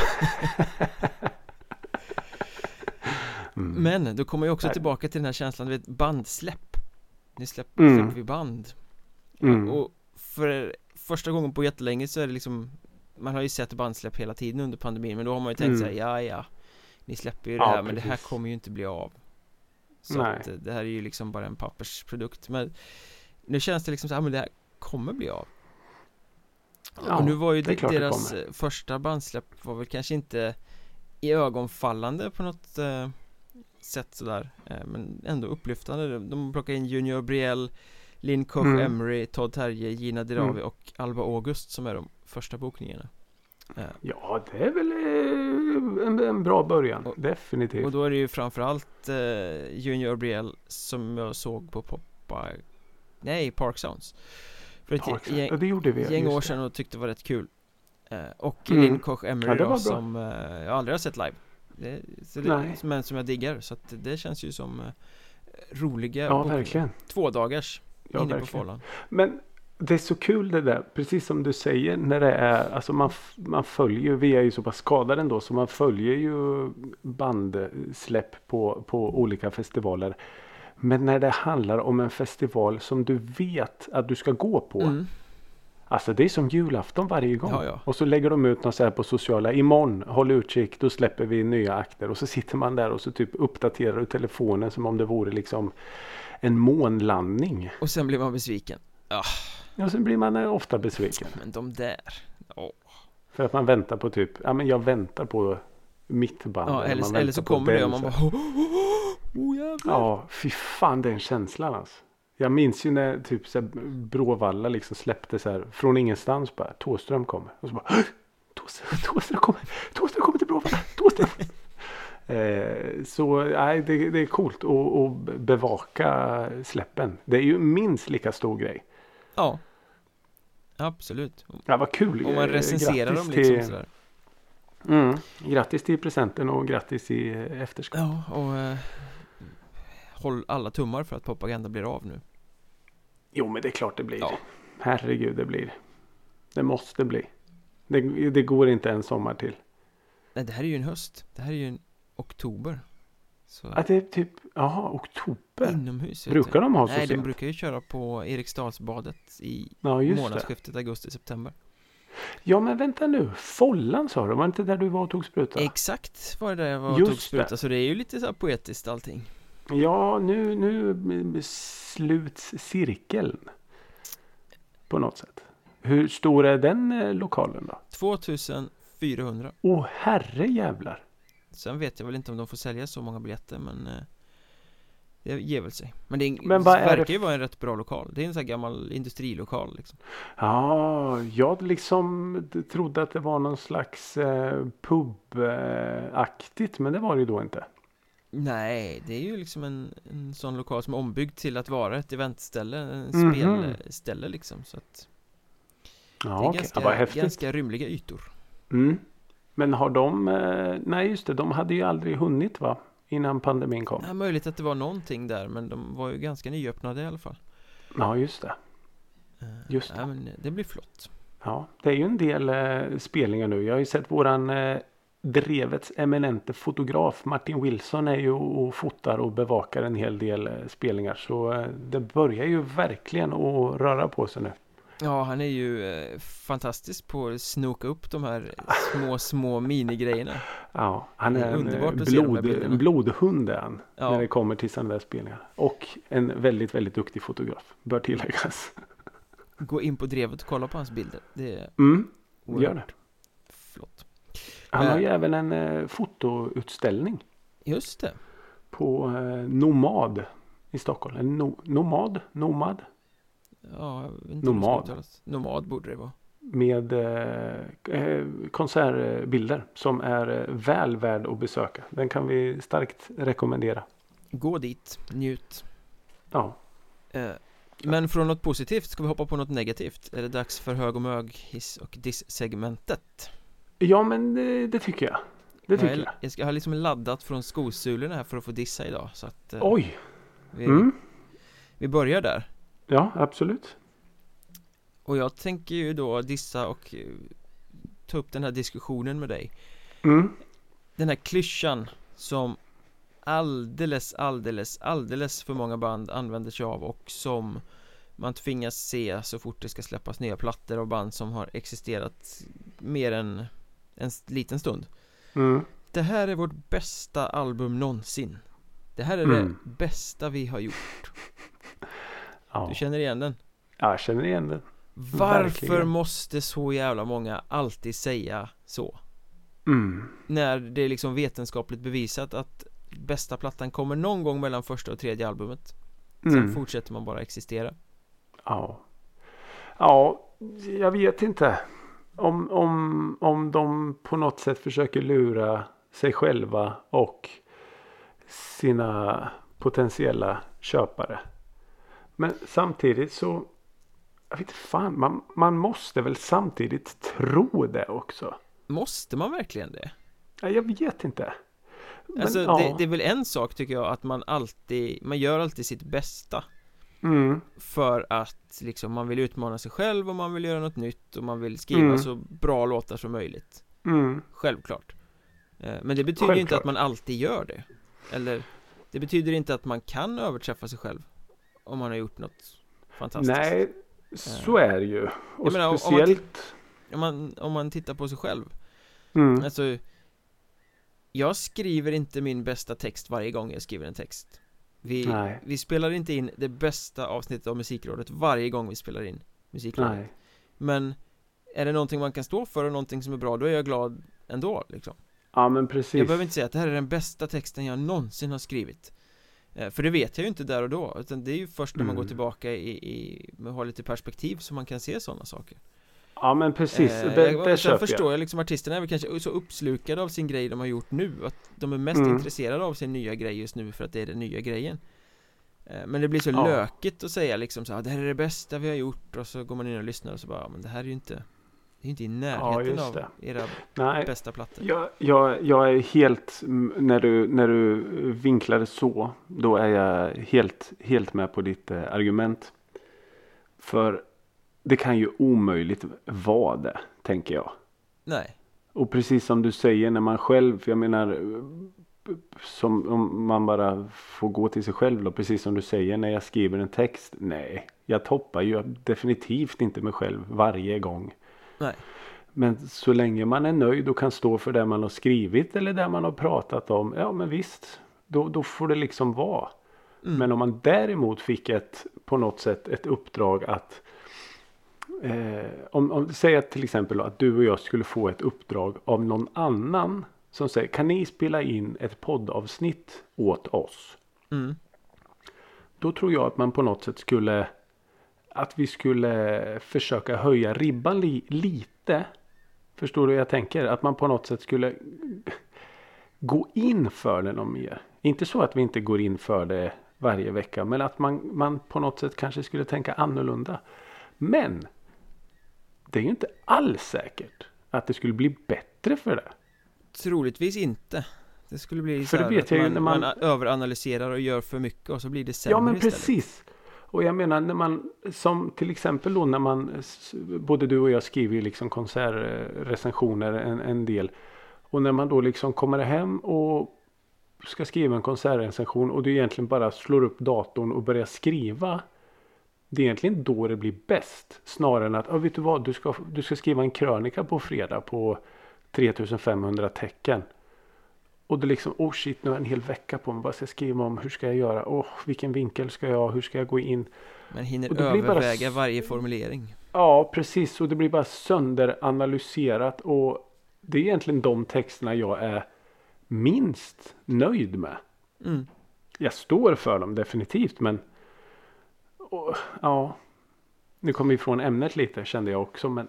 Mm. Men då kommer jag också Nej. tillbaka till den här känslan, vet bandsläpp Nu släpp, Mm. släpper vi band Mm. Och för första gången på jättelänge så är det liksom Man har ju sett bandsläpp hela tiden under pandemin men då har man ju tänkt Mm. såhär, ja ja Ni släpper ju det Ja, här men det här kommer ju inte bli av Så Nej. att eh, det här är ju liksom bara en pappersprodukt men Nu känns det liksom så här, men det här kommer bli av Ja, Och nu var ju det det deras eh, första bandsläpp var väl kanske inte i ögonfallande på något eh, sätt sådär eh, Men ändå upplyftande De- De plockade in Junior Brielle Linn Koch Mm. Emery, Todd Terje, Gina Dirawi Mm. och Alba August som är de första bokningarna eh, Ja, det är väl eh, en, en bra början. Och- Definitivt. Och då är det ju framförallt eh, Junior Brielle som jag såg på Poppa Nej, Park Sounds För ett Parks. gäng, Ja, det gjorde vi. gäng år det. sedan och tyckte var rätt kul eh, Och Mm. Linn Koch Emery Ja, det som eh, jag aldrig har sett live det, det, Nej. Men som jag diggar så att det känns ju som eh, roliga Ja, bokningar. verkligen. Två dagars Ja, inne på verkligen. Follan Men det är så kul det där, precis som du säger när det är, alltså man, man följer vi är ju så pass skadade ändå så man följer ju bandsläpp på, på olika festivaler. Men när det handlar om en festival som du vet att du ska gå på. mm. Alltså det är som julafton varje gång. Ja, ja. Och så lägger de ut något så här på sociala. Imorgon, håll utkik, då släpper vi nya akter. Och så sitter man där och så typ uppdaterar du telefonen som om det vore liksom en månlandning. Och sen blir man besviken Och sen blir man eh, ofta besviken. Men de där Åh. För att man väntar på typ, ja men jag väntar på mitt band. Ja, eller eller, eller så kommer det och man bara. Oh jävlar Ja, fy fan den känslan alltså. Jag minns ju när typ så här, Bråvalla liksom släppte så här från ingenstans bara Tåström kommer. Och så bara "Hå! Thåström, Thåström kommer, Thåström kommer till Bråvalla, Thåström. eh, så nej, det, det är coolt att, att bevaka släppen. Det är ju minst lika stor grej. Ja Absolut Ja, vad kul. Om man recenserar grattis dem liksom till, sådär mm, Grattis till presenten och grattis i eh, efterskott. Ja, och eh, Håll alla tummar för att propaganda blir av nu Jo, men det är klart det blir. Ja. Herregud, det blir. Det måste bli. Det, det går inte en sommar till. Nej, det här är ju en höst Det här är ju en oktober Så Att det är typ, jaha, oktober. inomhus Brukar de ha så Nej, de sent? brukar ju köra på Eriksdalsbadet i Ja, månadsskiftet augusti-september Ja, men vänta nu. Follan sa du, var det inte där du var och tog spruta? Exakt var det där jag var och Just tog spruta det. Så det är ju lite så här poetiskt allting Ja, nu, nu sluts cirkeln. På något sätt. Hur stor är den eh, lokalen då? 2400 Åh, herre jävlar. Sen vet jag väl inte om de får sälja så många biljetter men eh, Det ger väl sig Men det, är, Men det verkar ju vara en rätt bra lokal Det är en sån här gammal industrilokal liksom Ja, jag liksom trodde att det var någon slags eh, pub-aktigt, men det var det ju då inte. Nej, det är ju liksom en, en sån lokal som är ombyggd till att vara ett eventställe, en Mhm. spelställe liksom så att Ja, Det är okej. ganska, Ja, ganska rymliga ytor Mm. Men har de, eh, nej just det, de hade ju aldrig hunnit va? Innan pandemin kom. Det är möjligt att det var någonting där men de var ju ganska nyöppnade i alla fall Ja, just det. Eh, Just det. Ja men det blir flott Ja, det är ju en del eh, spelningar nu. Jag har ju sett våran eh, Drevets eminente fotograf Martin Wilson är ju och fotar och bevakar en hel del eh, spelningar. Så eh, det börjar ju verkligen att röra på sig nu. Ja, han är ju eh, fantastisk på att snoka upp de här små, små minigrejerna Ja, han är en underbart eh, blod, bilderna. en blodhund är han. Ja. När det kommer till sådana där spelningar. Och en väldigt, väldigt duktig fotograf. Bör tilläggas. Gå in på drevet och kolla på hans bilder Det är Mm, gör det. flott Han har Eh. ju även en eh, fotoutställning. Just det, På eh, Nomad i Stockholm. En no, nomad? Nomad? Ja, jag Nomad. Nomad borde det vara Med eh, eh, konsertbilder som är eh, väl värd att besöka. Den kan vi starkt rekommendera. Gå dit, njut Ja, eh, Men från något positivt ska vi hoppa på något negativt Är det dags för hög och mög, hiss och diss-segmentet? ja men det, det tycker jag. Det tycker jag. Jag ska ha liksom laddat från skosulorna här för att få dissa idag så att eh, Oj! vi, Mm. vi börjar där Ja, absolut. Och jag tänker ju då dissa och eh, ta upp den här diskussionen med dig Mm. Den här klyschan som alldeles, alldeles, alldeles för många band använder sig av och som man tvingas se så fort det ska släppas nya plattor och band som har existerat mer än en liten stund Mm. Det här är vårt bästa album någonsin Det här är Mm. det bästa vi har gjort Ja. Du känner igen den? ja, jag känner igen det. Varför Verkligen. måste så jävla många alltid säga så? Mm. När det är liksom vetenskapligt bevisat att bästa plattan kommer någon gång mellan första och tredje albumet Sen Mm. fortsätter man bara existera Ja. Ja, jag vet inte. Om, om, om de på något sätt försöker lura sig själva och sina potentiella köpare. Men samtidigt så jag vet inte fan, man, man måste väl samtidigt tro det också. Måste man verkligen det? Ja, jag vet inte. Men, Alltså ja. det, det är väl en sak tycker jag att man alltid, man gör alltid sitt bästa Mm, För att liksom man vill utmana sig själv och man vill göra något nytt och man vill skriva Mm. så bra låtar som möjligt mm. Självklart Eh, Men det betyder ju inte Självklart. att man alltid gör det Eller Det betyder inte att man kan överträffa sig själv Om man har gjort något fantastiskt Nej, så är det ju. Och menar, om man speciellt... om man, om man tittar på sig själv Mm, Alltså Jag skriver inte min bästa text varje gång jag skriver en text Vi, Nej. vi spelar inte in det bästa avsnittet av musikrådet varje gång vi spelar in musikrådet nej. Men Är det någonting man kan stå för och någonting som är bra då är jag glad ändå liksom Ja men precis. Jag behöver inte säga att det här är den bästa texten jag någonsin har skrivit Eh, För det vet jag ju inte där och då utan det är ju först när man Mm. går tillbaka i, i med att ha lite perspektiv som man kan se sådana saker Ja men precis. Eh, det jag, det Sen förstår jag. jag liksom artisterna är väl kanske så uppslukade av sin grej de har gjort nu Att de är mest Mm. intresserade av sin nya grej just nu för att det är den nya grejen Eh, Men det blir så Ja. lökigt att säga liksom så här, det här är det bästa vi har gjort och så går man in och lyssnar och så bara, "Ja, men det här är ju inte Det är inte i närheten just av era Nej, bästa plattor jag, jag, jag är helt, när du, när du vinklar det så, då är jag helt, helt med på ditt eh, argument. För det kan ju omöjligt vara det, tänker jag. Nej, Och precis som du säger när man själv, jag menar som om man bara får gå till sig själv då, precis som du säger när jag skriver en text. Nej, jag toppar ju definitivt inte mig själv varje gång. Nej, Men så länge man är nöjd och kan stå för det man har skrivit eller det man har pratat om. Ja men visst, då, då får det liksom vara. mm. Men om man däremot fick ett på något sätt ett uppdrag att eh, om, om säg att till exempel att du och jag skulle få ett uppdrag av någon annan som säger kan ni spela in ett poddavsnitt åt oss? mm. Då tror jag att man på något sätt skulle att vi skulle försöka höja ribban li, lite. Förstår du hur jag tänker? Att man på något sätt skulle gå in för det någon mer. Inte så att vi inte går in för det varje vecka. Men att man, man på något sätt kanske skulle tänka annorlunda. Men det är ju inte alls säkert att det skulle bli bättre för det. Troligtvis inte Det skulle bli så här att man, när man... man- överanalyserar och gör för mycket och så blir det sämre Ja men istället. Och jag menar när man som till exempel då när man eh, både du och jag skriver ju liksom konsertrecensioner eh, en, en del. Och när man då liksom kommer hem och ska skriva en konsertrecension och du egentligen bara slår upp datorn och börjar skriva. Det är egentligen då det blir bäst. Snarare än att, ja vet du vad, du ska, du ska skriva en krönika på fredag på 3500 tecken. Och det liksom, oh shit, nu har jag en hel vecka på mig. Vad ska jag skriva om? Hur ska jag göra? Oh, vilken vinkel ska jag ha? Hur ska jag gå in? Man hinner bara överväga s- varje formulering Ja, precis. Och det blir bara sönderanalyserat. Och det är egentligen de texterna jag är minst nöjd med. mm. Jag står för dem definitivt, men och, ja. Nu kommer vi ifrån ämnet lite kände jag också, men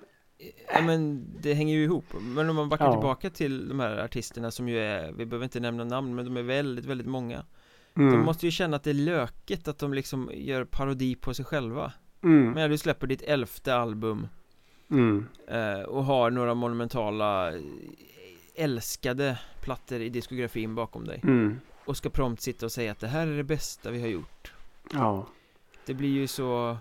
Ja men det hänger ju ihop. Men om man backar Ja. tillbaka till de här artisterna som ju är Vi behöver inte nämna namn men de är väldigt, väldigt många. Mm, De måste ju känna att det är löket att de liksom gör parodi på sig själva. Mm, Men du släpper ditt elfte album mm, eh, Och har några monumentala eh, Älskade plattor i diskografin bakom dig. Mm, Och ska prompt sitta och säga att det här är det bästa vi har gjort. Ja. Det blir ju så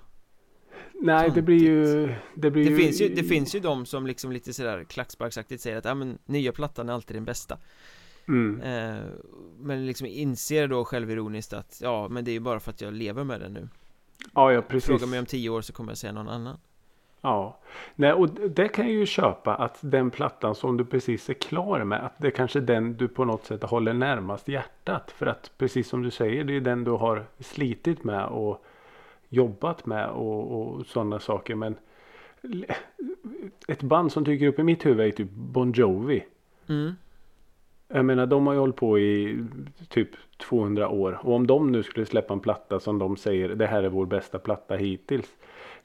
Nej, det blir ju... Det, blir Det ju, finns ju, det finns ju de som liksom lite sådär klacksparksaktigt säger att ja men nya plattan är alltid den bästa. Mm, eh, Men liksom inser då självironiskt att ja men det är ju bara för att jag lever med den nu. Ja, ja, precis. Fråga mig om tio år så kommer jag säga någon annan. Ja, nej, och det kan jag ju köpa att den plattan som du precis är klar med, att det är kanske den du på något sätt håller närmast hjärtat. För att precis som du säger, det är den du har slitit med och jobbat med och, och sådana saker. Men ett band som dyker upp i mitt huvud är typ Bon Jovi. mm. Jag menar de har ju hållit på i typ 200 år. Och om de nu skulle släppa en platta som de säger det här är vår bästa platta hittills.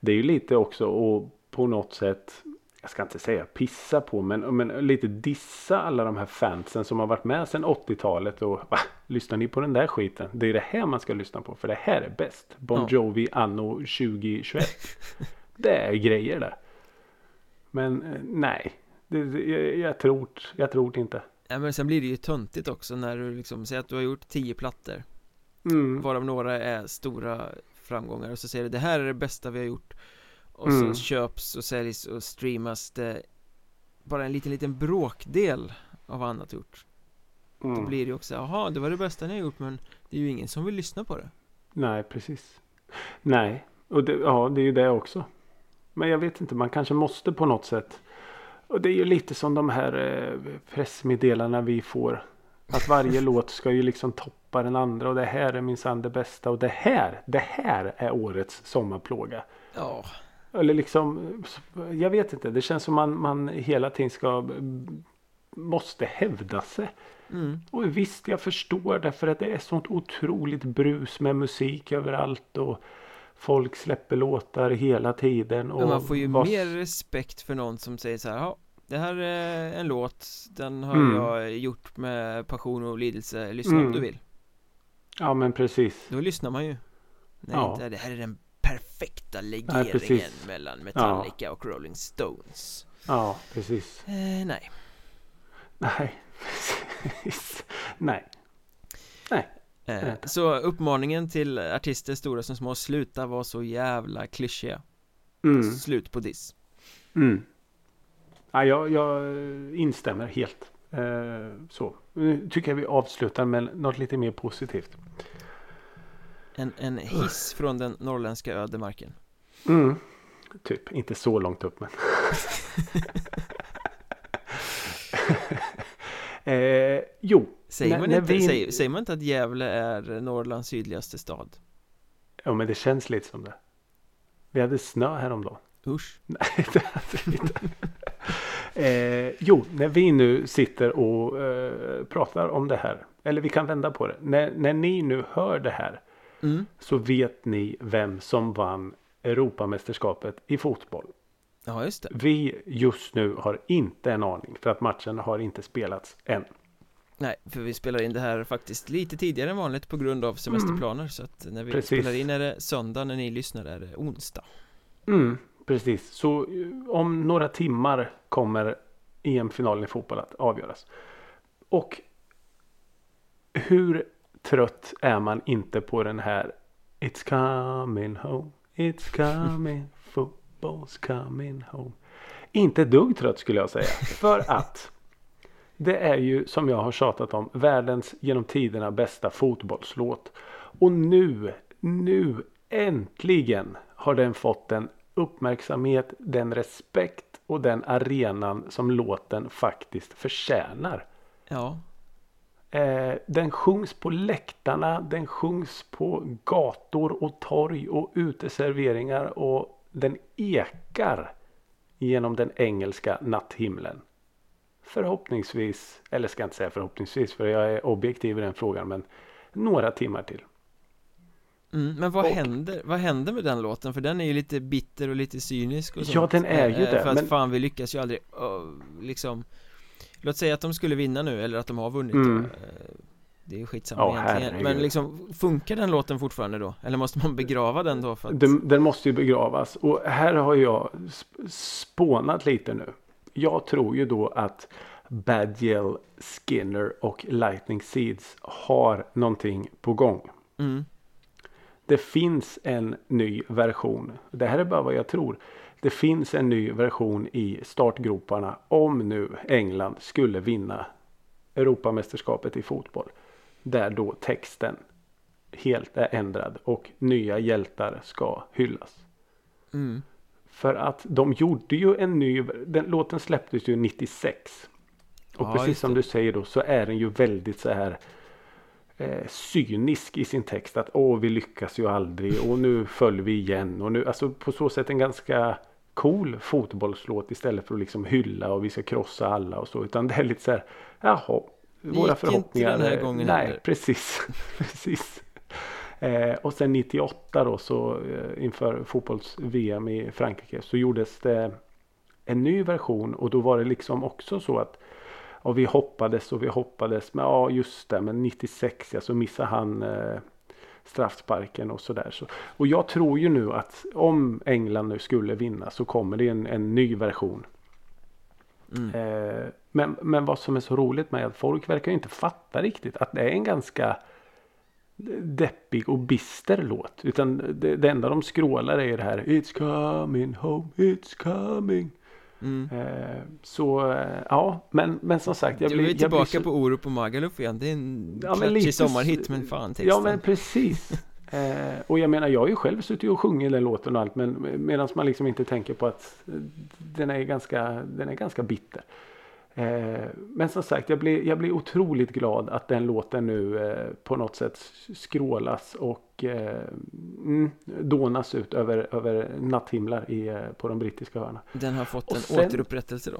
Det är ju lite också och på något sätt jag ska inte säga pissa på men, men lite dissa alla de här fansen som har varit med sedan 80-talet och va, lyssnar ni på den där skiten? Det är det här man ska lyssna på för det här är bäst. Bon. Jovi anno 2021. det är grejer det. Men eh, nej, det, det, jag, jag, tror, jag tror inte. ja, men sen blir det ju töntigt också när du liksom säger att du har gjort tio plattor Mm. Varav några är stora framgångar och så säger du det här är det bästa vi har gjort Och Mm. så köps och säljs och streamas det Bara en liten liten bråkdel av vad annat gjort Då Mm. blir det ju också, jaha det var det bästa ni har gjort men Det är ju ingen som vill lyssna på det Nej, precis. Nej, och det, ja, det är ju det också. Men jag vet inte, man kanske måste på något sätt. Och det är ju lite som de här eh, pressmeddelandena vi får. Att varje låt ska ju liksom toppa den andra och det här är minsann det bästa och det här, det här är årets sommarplåga. Ja, Eller liksom, jag vet inte, det känns som man, man hela tiden ska, måste hävda sig. mm. Och visst, jag förstår därför att det är sånt otroligt brus med musik överallt och folk släpper låtar hela tiden. Och Men man får ju vad- mer respekt för någon som säger så här, ja det här är en låt, den har Mm. jag gjort med passion och lidelse, lyssna om Mm. du vill Ja, men precis. Då lyssnar man ju Nej, Ja. inte det här är den perfekta legeringen precis. mellan Metallica och Rolling Stones Ja, precis. eh, Nej, Nej, precis. Nej. eh, Vänta. så uppmaningen till artister stora som små, sluta vara så jävla klyschiga Mm. Slut på diss Mm. Ja, jag, jag instämmer helt. Eh, så. Nu tycker jag vi avslutar med något lite mer positivt. En, en hiss från den norrländska ödemarken Mm. Typ, inte så långt upp men. eh, jo, Säger man, inte, vi- säger, säger man inte att Gävle är Norrlands sydligaste stad? ja, men det känns lite som det. Vi hade snö häromdagen. Usch Nej, det hade vi inte. eh, jo, när vi nu sitter och eh, pratar om det här. Eller vi kan vända på det. När, när ni nu hör det här. Mm. Så vet ni vem som vann Europamästerskapet i fotboll. Ja, just det Vi just nu har inte en aning. För att matchen har inte spelats än. Nej, för vi spelar in det här faktiskt lite tidigare än vanligt på grund av semesterplaner Så att när vi Precis. spelar in är det söndag, när ni lyssnar är det onsdag Mm, precis. Så eh, om några timmar kommer EM-finalen i fotboll att avgöras. Och hur trött är man inte på den här It's coming home, it's coming, football's coming home. Inte ett dugg trött skulle jag säga. För att det är ju som jag har tjatat om världens genom tiderna bästa fotbollslåt. Och nu, nu äntligen har den fått den uppmärksamhet, den respekt och den arenan som låten faktiskt förtjänar. Ja, Eh, den sjungs på läktarna, den sjungs på gator och torg och uteserveringar och den ekar genom den engelska natthimlen. Förhoppningsvis, eller ska jag inte säga förhoppningsvis för jag är objektiv i den frågan, men några timmar till. mm, men vad Och- händer, vad händer med den låten? För den är ju lite bitter och lite cynisk och Ja, sånt. den är ju Eh, det, För att men- fan vi lyckas ju aldrig, uh, liksom Låt säga att de skulle vinna nu, eller att de har vunnit Mm. Eh, Det är ju skitsamma Ja, egentligen herregud. Men liksom, funkar den låten fortfarande då? Eller måste man begrava den då för att Den, den måste ju begravas och här har jag sp- spånat lite nu. Jag tror ju då att Badgel, Skinner och Lightning Seeds har någonting på gång. mm, Det finns en ny version. Det här är bara vad jag tror. Det finns en ny version i startgroparna om nu England skulle vinna Europamästerskapet i fotboll. Där då texten helt är ändrad och nya hjältar ska hyllas. mm, För att de gjorde ju en ny, den låten släpptes ju 96. Och Ja, precis som du säger då så är den ju väldigt så här eh, cynisk i sin text. Att åh vi lyckas ju aldrig och nu föll vi igen. Och nu, alltså på så sätt en ganska cool fotbollslåt istället för att liksom hylla och vi ska krossa alla och så. Utan det är lite så här, jaha, våra gick inte förhoppningar. den här gången Nej, heller. precis. precis. Eh, och sen 98 då så eh, inför fotbolls-VM i Frankrike så gjordes det en ny version och då var det liksom också så att ja, vi hoppades och vi hoppades men ja just det men 96 ja, så missade han eh, straffsparken och sådär. Så, och jag tror ju nu att om England nu skulle vinna så kommer det en, en ny version. mm. Eh, men, men vad som är så roligt med att folk verkar ju inte fatta riktigt att det är en ganska deppig och bister låt. Utan det, det enda de skrålar är det här It's coming home, it's coming. Mm. Eh, så eh, ja, men, men som sagt. Jag du blir, är jag tillbaka blir så, på Orup och Magaluf igen, det är en Ja, klatschig lite sommarhit men fan texten Ja men precis. Eh, och jag menar jag har ju själv suttit och sjungit den låten och allt men medan man liksom inte tänker på att den är ganska, den är ganska bitter. Eh, men som sagt jag blir, jag blir otroligt glad att den låten nu eh, på något sätt skrålas och eh, mm, dånas ut över, över natthimlar i, på de brittiska öarna. Den har fått Och en sen- återupprättelse då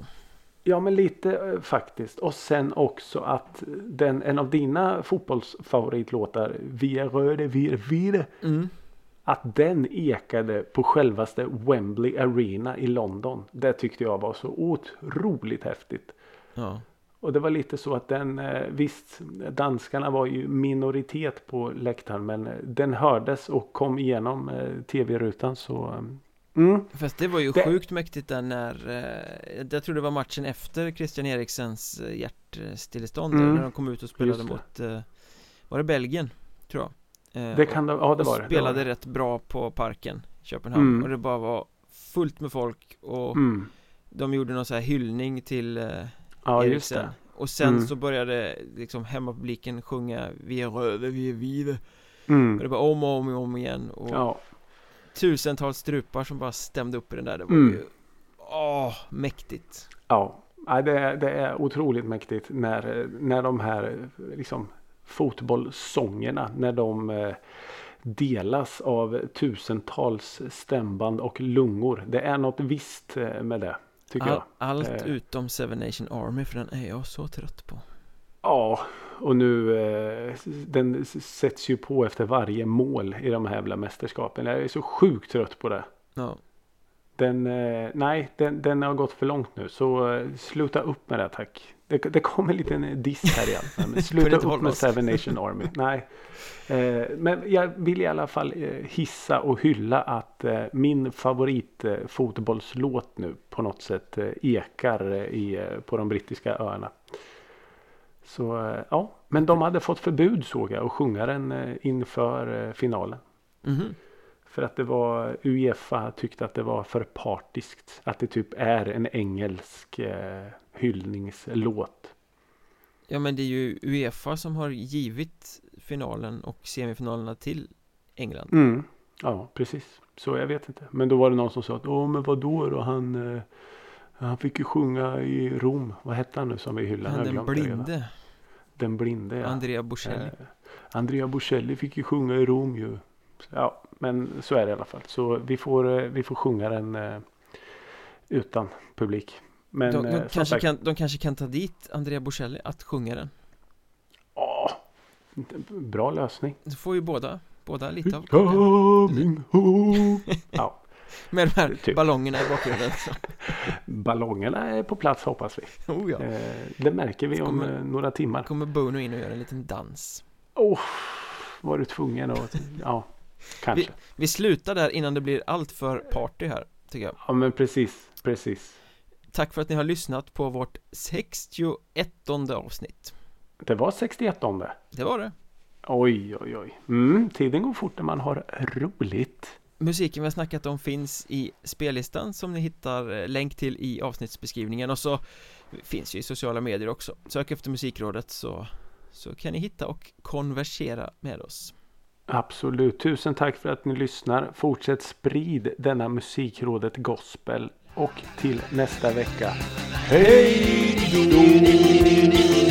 Ja men lite faktiskt. Och sen också att den, en av dina fotbollsfavoritlåtar Via röde, via vide. mm. Att den ekade på självaste Wembley Arena i London. Det tyckte jag var så otroligt häftigt. Ja, Och det var lite så att den, eh, visst danskarna var ju minoritet på läktaren men eh, den hördes och kom igenom eh, tv-rutan så mm, fast det var ju Det- sjukt mäktigt där när Jag tror det var matchen efter Christian Eriksens hjärtstillestånd Mm. När de kom ut och spelade mot Var det Belgien? Tror jag det kan det, ja det var det. det. spelade var det. rätt bra på parken Köpenhamn Mm. och det bara var fullt med folk och Mm. de gjorde någon så här hyllning till Ja just det. och sen Mm. så började liksom hemmapubliken sjunga Vi är röda, vi är vide Mm. och det var om och om och om igen och Ja. tusentals strupar som bara stämde upp i den där Det var Mm. ju Åh, mäktigt Ja, ja det, är, det är otroligt mäktigt när, när de här liksom, fotbollssångerna när de eh, delas av tusentals stämband och lungor. Det är något visst eh, med det tycker All, jag. Allt Eh. utom Seven Nation Army för den är jag så trött på Ja, och nu eh, den sätts ju på efter varje mål i de här jävla mästerskapen. Jag är så sjukt trött på det. Ja, Den, eh, nej, den, den har gått för långt nu. Så eh, sluta upp med det tack. Det, det kom en liten diss här igen. Sluta upp med. Seven Nation Army. Nej. Eh, men jag vill i alla fall eh, hissa och hylla att eh, min favorit eh, fotbollslåt nu på något sätt eh, ekar eh, i, eh, på de brittiska öarna. Så eh, ja, men de hade fått förbud såg jag att sjunga den eh, inför eh, finalen. mhm För att det var Uefa tyckte att det var för partiskt. Att det typ är en engelsk eh, hyllningslåt. Ja men det är ju Uefa som har givit finalen och semifinalerna till England Mm. Ja, precis. Så jag vet inte. Men då var det någon som sa att åh men vadå då han eh, han fick ju sjunga i Rom. Vad hette han nu som vi hyllar? Han den blinde, Den blinde ja. Andrea Bocelli. Eh, Andrea Bocelli fick ju sjunga i Rom ju. Ja, men så är det i alla fall. Så vi får, eh, vi får sjunga den eh, utan publik. Men de, de, eh, kanske sagt, kan, de kanske kan ta dit Andrea Bocelli att sjunga den. åh, bra lösning. Så får ju båda, båda lite av. Coming home. Ja, Med de här Typ. ballongerna i bakgrunden. Så. ballongerna är på plats hoppas vi. Oh ja. Eh, det märker vi Så om kommer- eh, några timmar. kommer Bono in och gör en liten dans. Åh, var du tvungen att... Ja, kanske. Vi slutar där innan det blir allt för party här, tycker jag. Ja, men precis, precis. Tack för att ni har lyssnat på vårt 61 avsnitt. Det var 61 om det. Det var det. Oj, oj, oj. Mm, tiden går fort när man har roligt. Musiken vi har snackat om finns i spellistan som ni hittar eh, länk till i avsnittsbeskrivningen och så finns ju i sociala medier också. Sök efter Musikrådet så, så kan ni hitta och konversera med oss. Absolut. Tusen tack för att ni lyssnar. Fortsätt sprid denna musikrådet gospel. Och till nästa vecka. Hej då!